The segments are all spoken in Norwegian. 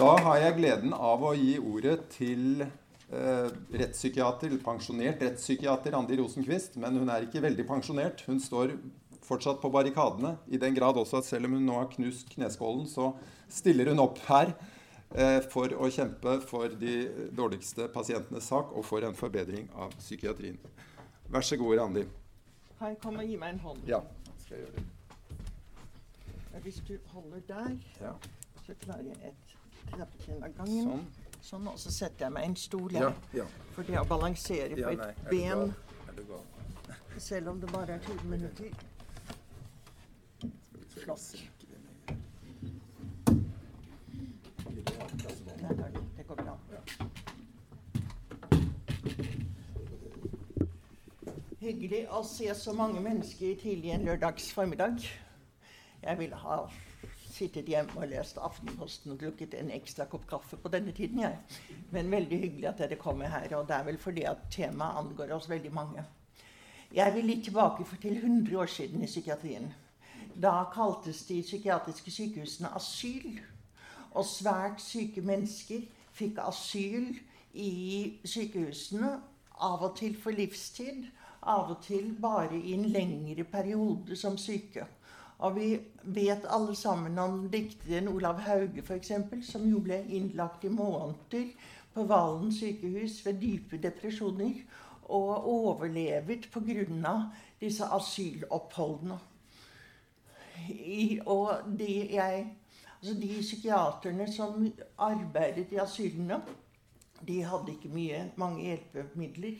Da har jeg gleden av å gi ordet til eh, rettspsykiater, pensjonert rettspsykiater Andi Rosenquist. Men hun er ikke veldig pensjonert. Hun står fortsatt på barrikadene. I den grad også at selv om hun nå har knust kneskålen, så stiller hun opp her eh, for å kjempe for de dårligste pasientenes sak og for en forbedring av psykiatrien. Vær så god, Randi. Kan kom og gi meg en hånd? Ja, skal jeg gjøre det. Hvis du holder der, Ja. så klarer jeg et. Sånn. Sånn, og så setter jeg meg i en stol Ja, her. ja. For det å balansere på ja et nei, ben, selv om det bare er 20 minutter Flott. Det går bra. Hyggelig å se så mange mennesker tidlig en lørdags formiddag. Jeg ville ha sittet hjemme og lest Aftenposten og drukket en ekstra kopp kaffe på denne tiden, jeg. Men veldig hyggelig at dere kommer her, og det er vel fordi at temaet angår oss veldig mange. Jeg vil litt tilbake til 100 år siden i psykiatrien. Da kaltes de psykiatriske sykehusene asyl. Og svært syke mennesker fikk asyl i sykehusene, av og til for livstid, av og til bare i en lengre periode som syke. Og vi vet alle sammen om dikteren Olav Hauge, f.eks., som jo ble innlagt i måneder på Valen sykehus ved dype depresjoner, og overlevet pga. disse asyloppholdene. I, og de, jeg, altså de psykiaterne som arbeidet i asylene, de hadde ikke mye, mange hjelpemidler.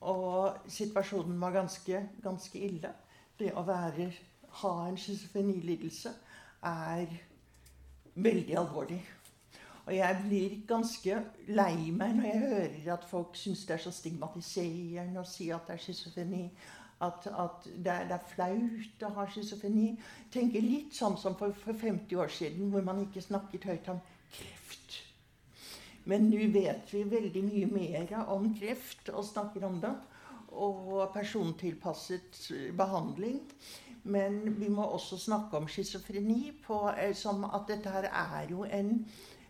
Og situasjonen var ganske, ganske ille. Det å være, ha en schizofrenilidelse er veldig alvorlig. Og jeg blir ganske lei meg når jeg hører at folk syns det er så stigmatiserende å si at det er schizofreni. At, at det, er, det, er, flaut å ha schizofreni. Tenker litt sånn som for, for 50 år siden, hvor man ikke snakket høyt om kreft. Men nå vet vi veldig mye mer om kreft og snakker om det. Og persontilpasset behandling. Men vi må også snakke om schizofreni som at dette her er jo en,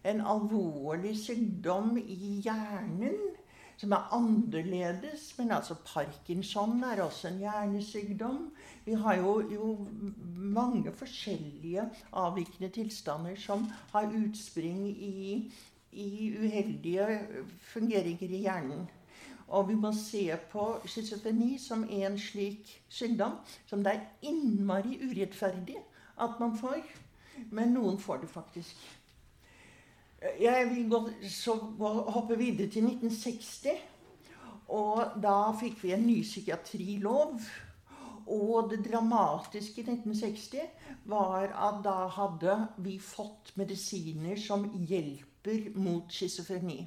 en alvorlig sykdom i hjernen som er annerledes. Men altså Parkinson er også en hjernesykdom. Vi har jo, jo mange forskjellige avvikende tilstander som har utspring i, i uheldige fungeringer i hjernen. Og vi må se på schizofreni som en slik sykdom som det er innmari urettferdig at man får. Men noen får det faktisk. Jeg vil gå, så hoppe videre til 1960. Og da fikk vi en ny psykiatrilov. Og det dramatiske i 1960 var at da hadde vi fått medisiner som hjelper mot schizofreni.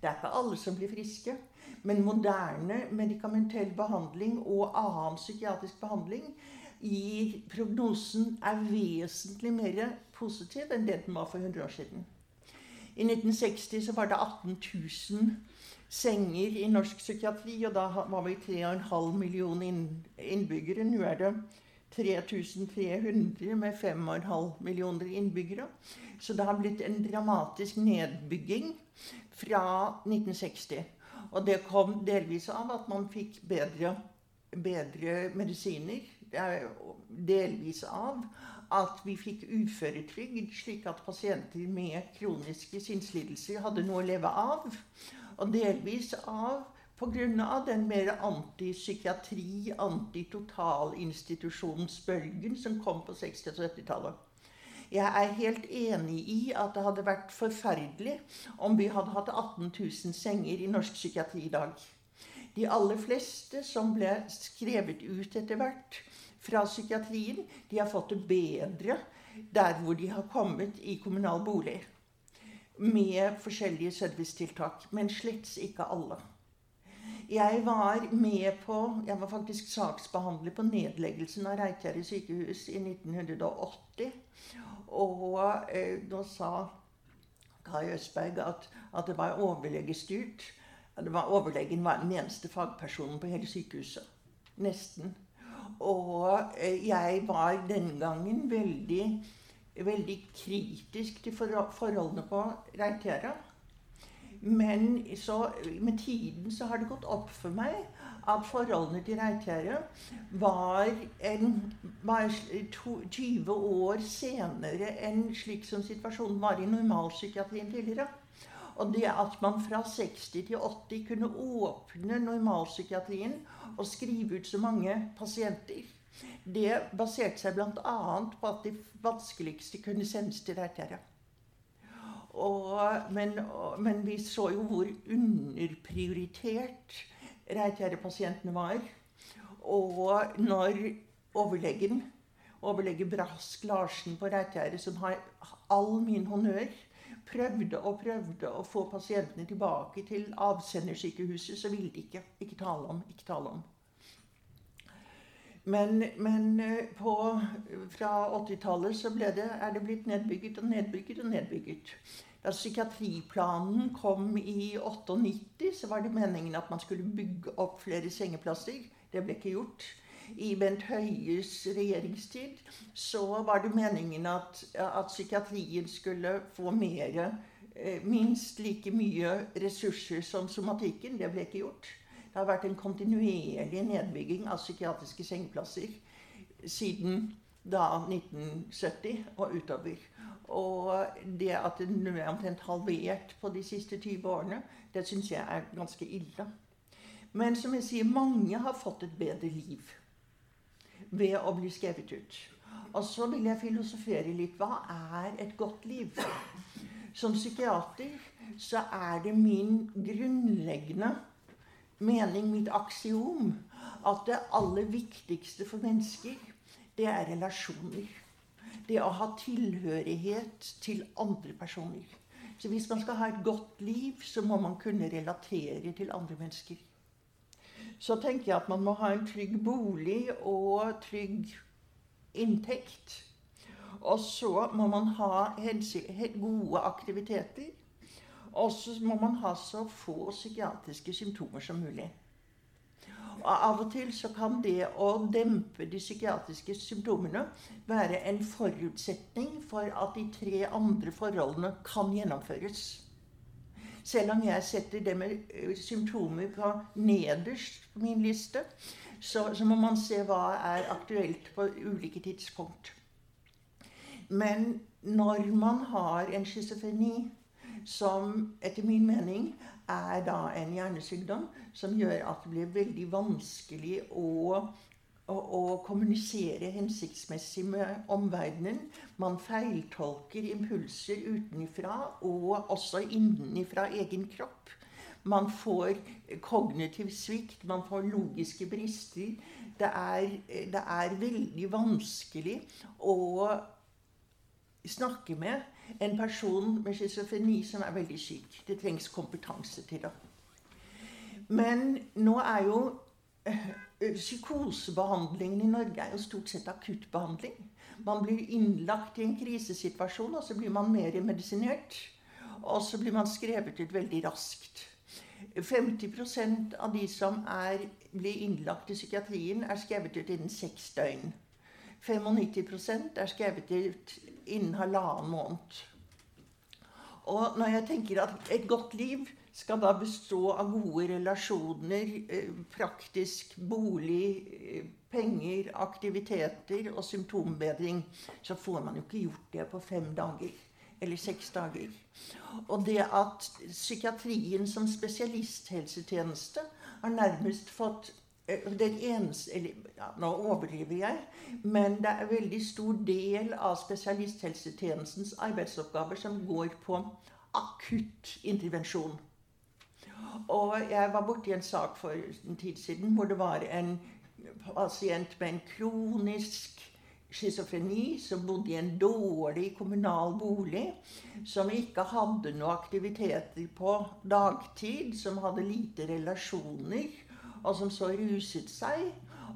Det er ikke alle som blir friske. Men moderne medikamentell behandling og annen psykiatrisk behandling gir prognosen er vesentlig mer positiv enn det den var for 100 år siden. I 1960 så var det 18 000 senger i norsk psykiatri, og da var vi 3,5 millioner innbyggere. Nå er det 3300 med 5,5 millioner innbyggere. Så det har blitt en dramatisk nedbygging fra 1960. Og det kom delvis av at man fikk bedre, bedre medisiner. Delvis av at vi fikk uføretrygd, slik at pasienter med kroniske sinnslidelser hadde noe å leve av. Og delvis av pga. den mer antipsykiatri, antitotalinstitusjonsbølgen som kom på 60- og 70-tallet. Jeg er helt enig i at det hadde vært forferdelig om vi hadde hatt 18 000 senger i norsk psykiatri i dag. De aller fleste som ble skrevet ut etter hvert fra psykiatrien, de har fått det bedre der hvor de har kommet i kommunal bolig. Med forskjellige servicetiltak. Men slett ikke alle. Jeg var med på, jeg var faktisk saksbehandler på nedleggelsen av Reitgjerdet sykehus i 1980. Og eh, da sa Kai Østberg at, at det var overlegestyrt. Det var, overlegen var den eneste fagpersonen på hele sykehuset. Nesten. Og eh, jeg var den gangen veldig veldig kritisk til forholdene på Reitjæra. Men så, med tiden så har det gått opp for meg at forholdene til Reitgjerdet var, en, var to, 20 år senere enn slik som situasjonen var i normalpsykiatrien tidligere. Og det at man fra 60 til 80 kunne åpne normalpsykiatrien og skrive ut så mange pasienter, det baserte seg bl.a. på at de vanskeligste kunne sendes til Reitgjerdet. Og, men, og, men, vi så jo hvor underprioritert Reitgjerde-pasientene var. Og når overlegen, overlege Brask Larsen på Reitgjerde, som har all min honnør, prøvde og prøvde å få pasientene tilbake til avsendersykehuset, så ville de ikke. Ikke tale om. Ikke tale om. Men, men eh, på, fra 80-tallet så ble det, er det blitt nedbygget og nedbygget og nedbygget. Da psykiatriplanen kom i 98, så var det meningen at man skulle bygge opp flere sengeplasser. Det ble ikke gjort. I Bent Høies regjeringstid så var det meningen at, at psykiatrien skulle få mer, eh, minst like mye ressurser som somatikken. Det ble ikke gjort. Det har vært en kontinuerlig nedbygging av psykiatriske sengeplasser siden da 1970 og utover. Og det at den er omtrent halvert på de siste 20 årene, det syns jeg er ganske ille. Men som jeg sier, mange har fått et bedre liv ved å bli skrevet ut. Og så vil jeg filosofere litt. Hva er et godt liv? Som psykiater så er det min grunnleggende mening, mitt aksiom, at det aller viktigste for mennesker, det er relasjoner. Det å ha tilhørighet til andre personer. Så hvis man skal ha et godt liv, så må man kunne relatere til andre mennesker. Så tenker jeg at man må ha en trygg bolig og trygg inntekt. Og så må man ha gode aktiviteter. Og så må man ha så få psykiatriske symptomer som mulig. Og Av og til så kan det å dempe de psykiatriske symptomene være en forutsetning for at de tre andre forholdene kan gjennomføres. Selv om jeg setter det med symptomer på nederst på min liste, så, så må man se hva er aktuelt på ulike tidspunkt. Men når man har en schizofreni som etter min mening er da en hjernesykdom som gjør at det blir veldig vanskelig å, å, å kommunisere hensiktsmessig med omverdenen. Man feiltolker impulser utenfra og også innenfra egen kropp. Man får kognitiv svikt, man får logiske brister. Det er, det er veldig vanskelig å snakke med en person med schizofreni som er veldig syk. Det trengs kompetanse til det. Men nå er jo eh, Psykosebehandlingen i Norge er jo stort sett akuttbehandling. Man blir innlagt i en krisesituasjon, og så blir man mer medisinert. Og så blir man skrevet ut veldig raskt. 50% av de som er, blir innlagt i psykiatrien, er skrevet ut innen seks døgn. 95% er skrevet ut innen halvannen måned. Og når jeg tenker at et godt liv skal da bestå av gode relasjoner, eh, praktisk bolig, eh, penger, aktiviteter og symptombedring, så får man jo ikke gjort det på fem dager eller seks dager. Og det at psykiatrien som spesialisthelsetjeneste har nærmest fått den eneste eller, ja, Nå overdriver jeg, men det er en veldig stor del av spesialisthelsetjenestens arbeidsoppgaver som går på akutt intervensjon. Og jeg var borti en sak for en tid siden hvor det var en pasient med en kronisk schizofreni som bodde i en dårlig kommunal bolig, som ikke hadde noen aktiviteter på dagtid, som hadde lite relasjoner og som så ruset seg.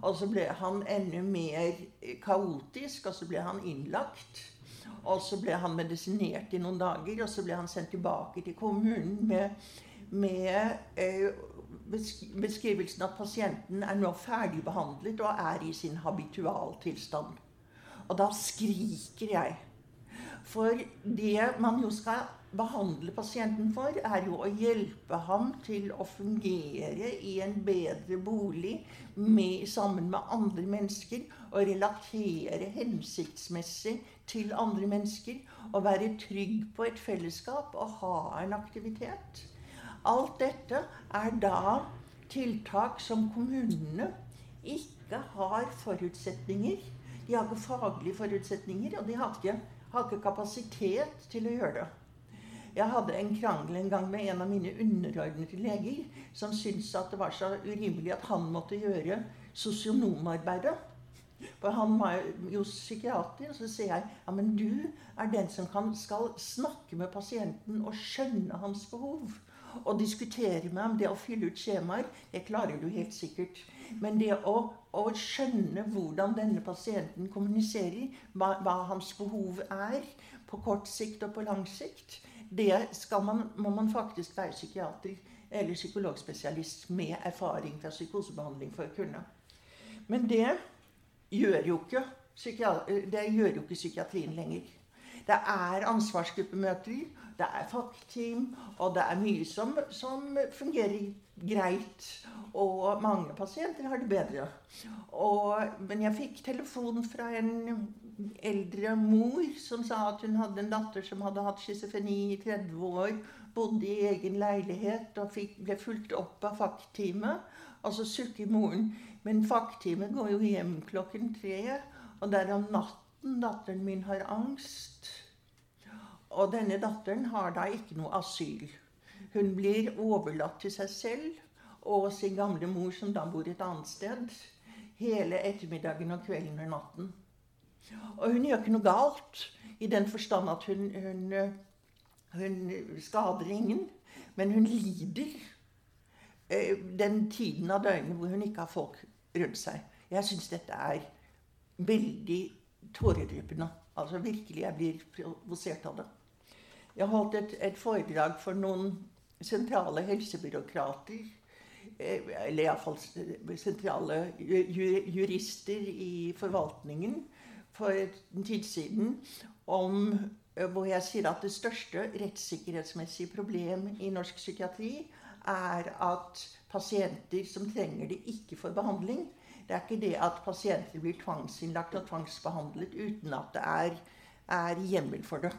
Og så ble han enda mer kaotisk, og så ble han innlagt. Og så ble han medisinert i noen dager, og så ble han sendt tilbake til kommunen med, med eh, beskrivelsen at pasienten er nå ferdigbehandlet og er i sin habitualtilstand. Og da skriker jeg. For det man jo skal behandle pasienten for, er jo å hjelpe ham til å fungere i en bedre bolig med, sammen med andre mennesker. Og relatere hensiktsmessig til andre mennesker. Og være trygg på et fellesskap og ha en aktivitet. Alt dette er da tiltak som kommunene ikke har forutsetninger. De har ikke faglige forutsetninger, og de har ikke, har ikke kapasitet til å gjøre det. Jeg hadde en krangel en gang med en av mine underordnede leger, som syntes at det var så urimelig at han måtte gjøre sosionomarbeidet. For han var jo psykiater. Og så sier jeg ja, men du er den som kan, skal snakke med pasienten og skjønne hans behov. Og diskutere med ham. Det å fylle ut skjemaer, det klarer du helt sikkert. Men det å, å skjønne hvordan denne pasienten kommuniserer, hva, hva hans behov er, på kort sikt og på lang sikt, det man, må man faktisk være psykiater eller psykologspesialist med erfaring fra psykosebehandling for å kunne. Men det gjør jo ikke, det gjør jo ikke psykiatrien lenger. Det er ansvarsgruppemøter, det er fagteam, og det er mye som, som, fungerer greit. Og mange pasienter har det bedre. Og, men jeg fikk telefon fra en eldre mor som sa at hun hadde en datter som hadde hatt schizofreni i 30 år, bodde i egen leilighet og fikk, ble fulgt opp av fackteamet. Og så sukker moren. Men fackteamet går jo hjem klokken tre, og det er om natten datteren min har angst. Og denne datteren har da ikke noe asyl. Hun blir overlatt til seg selv og sin gamle mor, som da bor et annet sted, hele ettermiddagen og kvelden og natten. Og hun gjør ikke noe galt i den forstand at hun, hun, hun skader ingen, men hun lider eh, den tiden av døgnet hvor hun ikke har folk rundt seg. Jeg syns dette er veldig tåredryppende. Altså virkelig, jeg blir provosert av det. Jeg holdt et, et foredrag for noen sentrale helsebyråkrater eh, eller iallfall sentrale jurister i forvaltningen for en tid siden om eh, hvor jeg sier at det største rettssikkerhetsmessige problem i norsk psykiatri er at pasienter som trenger det, ikke får behandling. Det er ikke det at pasienter blir tvangsinnlagt og tvangsbehandlet uten at det er, er hjemmel for det.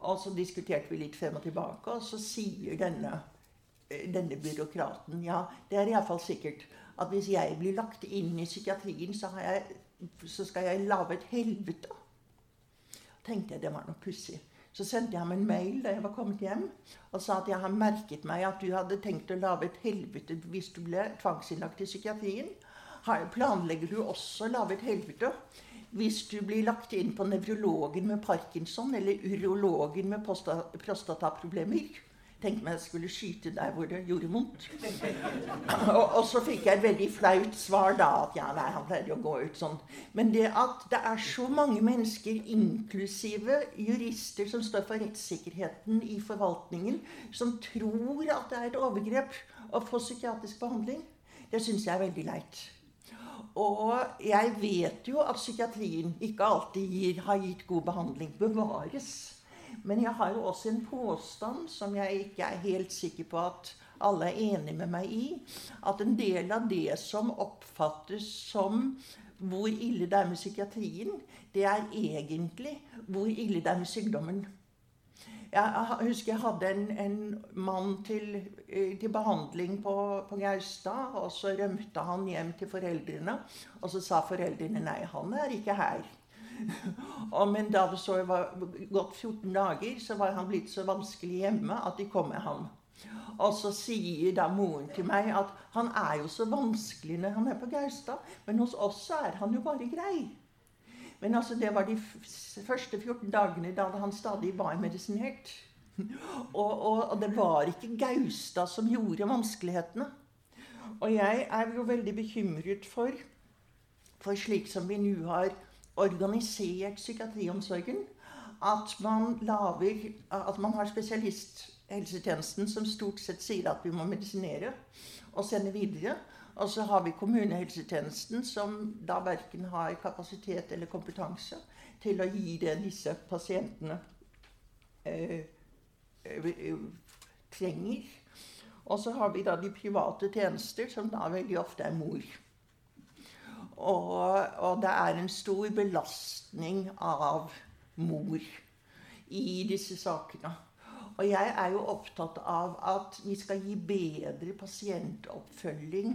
Og så diskuterte vi litt frem og tilbake, og så sier denne, eh, denne byråkraten ja, det er iallfall sikkert at hvis jeg blir lagt inn i psykiatrien, så har jeg så skal jeg lage et helvete. tenkte jeg det var noe pussig. Så sendte jeg ham en mail da jeg var kommet hjem og sa at jeg har merket meg at du hadde tenkt å lage et helvete hvis du ble tvangsinnlagt i psykiatrien. Planlegger du også å lage et helvete hvis du blir lagt inn på nevrologen med parkinson eller urologen med prostataproblemer? Tenkte meg jeg skulle skyte der hvor det gjorde vondt. Og, og, så fikk jeg et veldig flaut svar da at ja, nei, han pleide å gå ut sånn. Men det at det er så mange mennesker, inklusive jurister som står for rettssikkerheten i forvaltningen, som tror at det er et overgrep å få psykiatrisk behandling, det syns jeg er veldig leit. Og jeg vet jo at psykiatrien ikke alltid gir, har gitt god behandling. Bevares. Men jeg har jo også en påstand som jeg ikke er helt sikker på at alle er enig med meg i. At en del av det som oppfattes som hvor ille det er med psykiatrien, det er egentlig hvor ille det er med sykdommen. Jeg husker jeg hadde en, en mann til, eh, til behandling på, på, Gaustad. Og så rømte han hjem til foreldrene. Og så sa foreldrene nei, han er ikke her. Og, men da det så var gått 14 dager, så var han blitt så vanskelig hjemme at de kom med ham. Og så sier da moren til meg at han er jo så vanskelig når han er på Gaustad, men hos oss er han jo bare grei. Men altså, det var de første 14 dagene da han stadig var medisinert. Og, og, og det var ikke Gaustad som gjorde vanskelighetene. Og jeg er jo veldig bekymret for, for slik som vi nå har organisert psykiatriomsorgen. At man, laver, at man har spesialisthelsetjenesten som stort sett sier at vi må medisinere og sende videre. Og så har vi kommunehelsetjenesten som da verken har kapasitet eller kompetanse til å gi det disse pasientene eh, eh, trenger. Og så har vi da de private tjenester, som da veldig ofte er mor. Og, og det er en stor belastning av mor i disse sakene. Og jeg er jo opptatt av at vi skal gi bedre pasientoppfølging.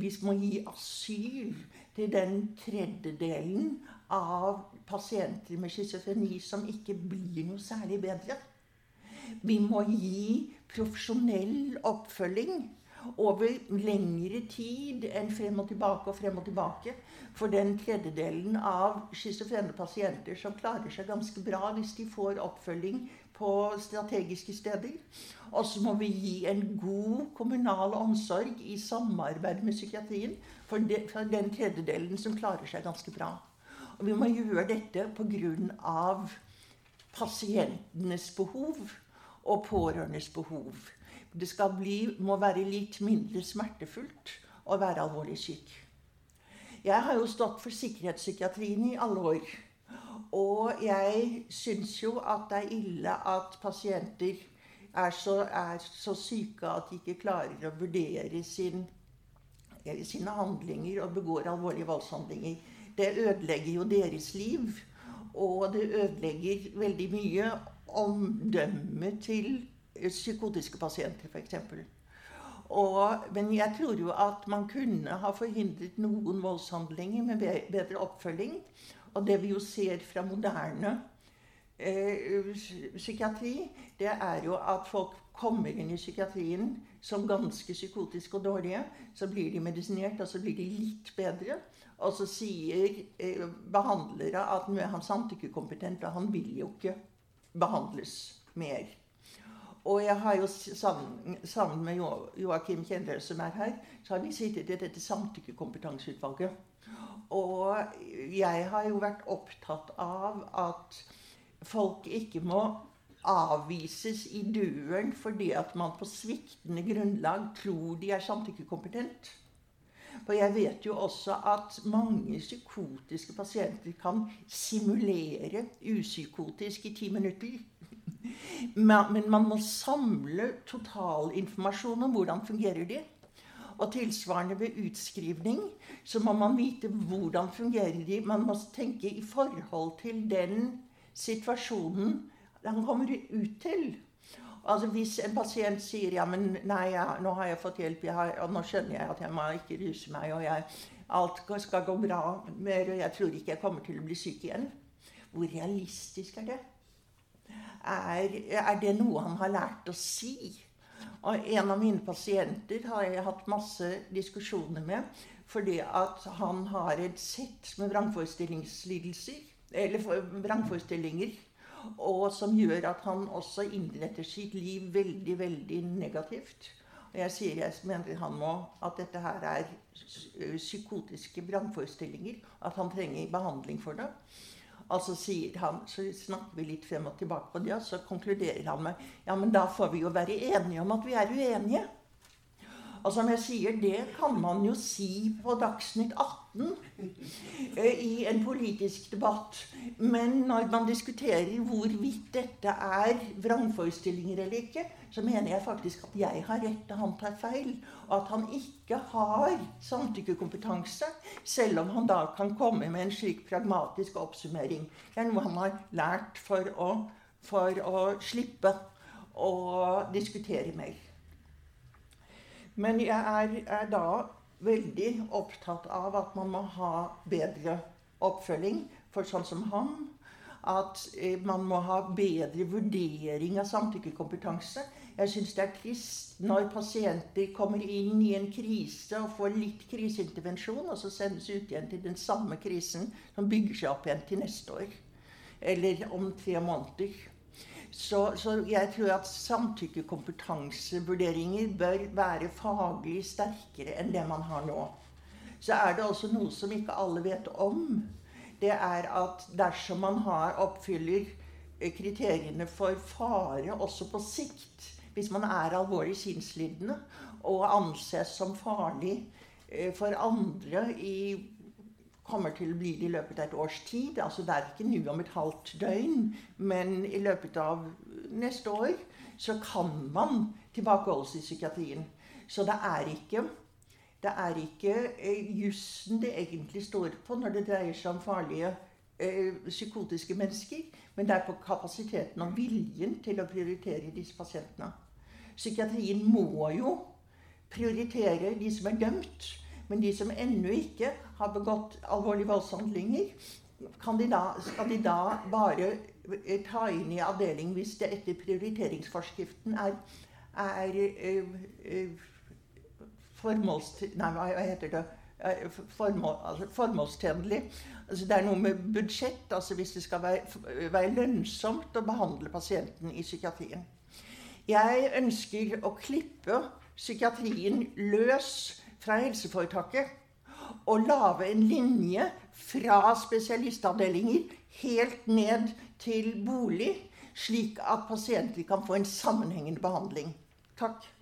Vi må gi asyl til den tredjedelen av pasienter med schizofreni som ikke blir noe særlig bedre. Vi må gi profesjonell oppfølging over lengre tid enn frem og tilbake og frem og tilbake. For den tredjedelen av schizofrene pasienter som klarer seg ganske bra hvis de får oppfølging på strategiske steder. Og så må vi gi en god kommunal omsorg i samarbeid med psykiatrien for, de, for den tredjedelen som klarer seg ganske bra. Og vi må gjøre dette pga. pasientenes behov og pårørendes behov. Det bli, må være litt mindre smertefullt å være alvorlig syk. Jeg har jo stått for sikkerhetspsykiatrien i alle år. Og jeg syns jo at det er ille at pasienter er så, er så syke at de ikke klarer å vurdere sin, sine handlinger og begår alvorlige voldshandlinger. Det ødelegger jo deres liv. Og det ødelegger veldig mye omdømmet til psykotiske pasienter, f.eks. Men jeg tror jo at man kunne ha forhindret noen voldshandlinger med bedre oppfølging. Og det vi jo ser fra moderne eh, psykiatri, det er jo at folk kommer inn i psykiatrien som ganske psykotiske og dårlige. Så blir de medisinert, og så blir de litt bedre. Og så sier eh, behandlere at nå er han samtykkekompetent, og han vil jo ikke behandles mer. Og jeg har jo sammen, sammen med Joakim Kjendel, som er her, så har vi sittet i dette samtykkekompetanseutvalget. Og jeg har jo vært opptatt av at folk ikke må avvises i døren fordi at man på sviktende grunnlag tror de er samtykkekompetent. For jeg vet jo også at mange psykotiske pasienter kan simulere upsykotisk i ti minutter. Men man må samle totalinformasjon om hvordan fungerer de. Og tilsvarende ved utskrivning så må man vite hvordan fungerer de. Man må tenke i forhold til den situasjonen han kommer ut til. Altså Hvis en pasient sier ja, men nei, ja, nå har jeg fått hjelp, jeg har, og nå skjønner jeg at jeg må ikke ruse meg, og jeg, alt skal gå bra mer, og jeg tror ikke jeg kommer til å bli syk igjen. Hvor realistisk er det? Er, er det noe han har lært å si? Og en av mine pasienter har jeg hatt masse diskusjoner med fordi at han har et sett med vrangforestillingslidelser, eller vrangforestillinger, og som gjør at han også innretter sitt liv veldig, veldig negativt. Og jeg sier jeg mener han må, at dette her er psykotiske vrangforestillinger, at han trenger behandling for det. Altså sier han, Så snakker vi litt frem og tilbake på det, og så konkluderer han med ja, men da får vi jo være enige om at vi er uenige. Og som jeg sier, det kan man jo si på Dagsnytt 18 eh, i en politisk debatt. Men når man diskuterer hvorvidt dette er vrangforestillinger eller ikke, så mener jeg faktisk at jeg har rett og han tar feil. Og at han ikke har samtykkekompetanse, selv om han da kan komme med en slik pragmatisk oppsummering. Det er noe han har lært for å, for å slippe å diskutere mer. Men jeg er, er, da veldig opptatt av at man må ha bedre oppfølging for sånn som han. At eh, man må ha bedre vurdering av samtykkekompetanse. Jeg syns det er trist når pasienter kommer inn i en krise og får litt kriseintervensjon, og så sendes ut igjen til den samme krisen som bygger seg opp igjen til neste år. Eller om tre måneder. Så, så, jeg tror at samtykkekompetansevurderinger bør være faglig sterkere enn det man har nå. Så er det også noe som ikke alle vet om. Det er at dersom man har, oppfyller kriteriene for fare også på sikt, hvis man er alvorlig sinnslidende og anses som farlig eh, for andre i kommer til å bli det i løpet av et års tid. Altså det er ikke nå om et halvt døgn, men i løpet av neste år så kan man tilbakeholdes i psykiatrien. Så det er ikke det er ikke eh, jussen det egentlig står på når det dreier seg om farlige eh, psykotiske mennesker, men det er på kapasiteten og viljen til å prioritere disse pasientene. Psykiatrien må jo prioritere de som er dømt, men de som ennå ikke har begått alvorlige voldshandlinger, de da, skal de da bare eh, ta inn i avdeling hvis det etter prioriteringsforskriften er, er øh, øh, formåls... Nei, hva heter det? Formål, altså formålstjenlig. Altså det er noe med budsjett, altså hvis det skal være, være lønnsomt å behandle pasienten i psykiatrien. Jeg ønsker å klippe psykiatrien løs fra helseforetaket og lage en linje fra spesialistavdelinger helt ned til bolig, slik at pasienter kan få en sammenhengende behandling. Takk.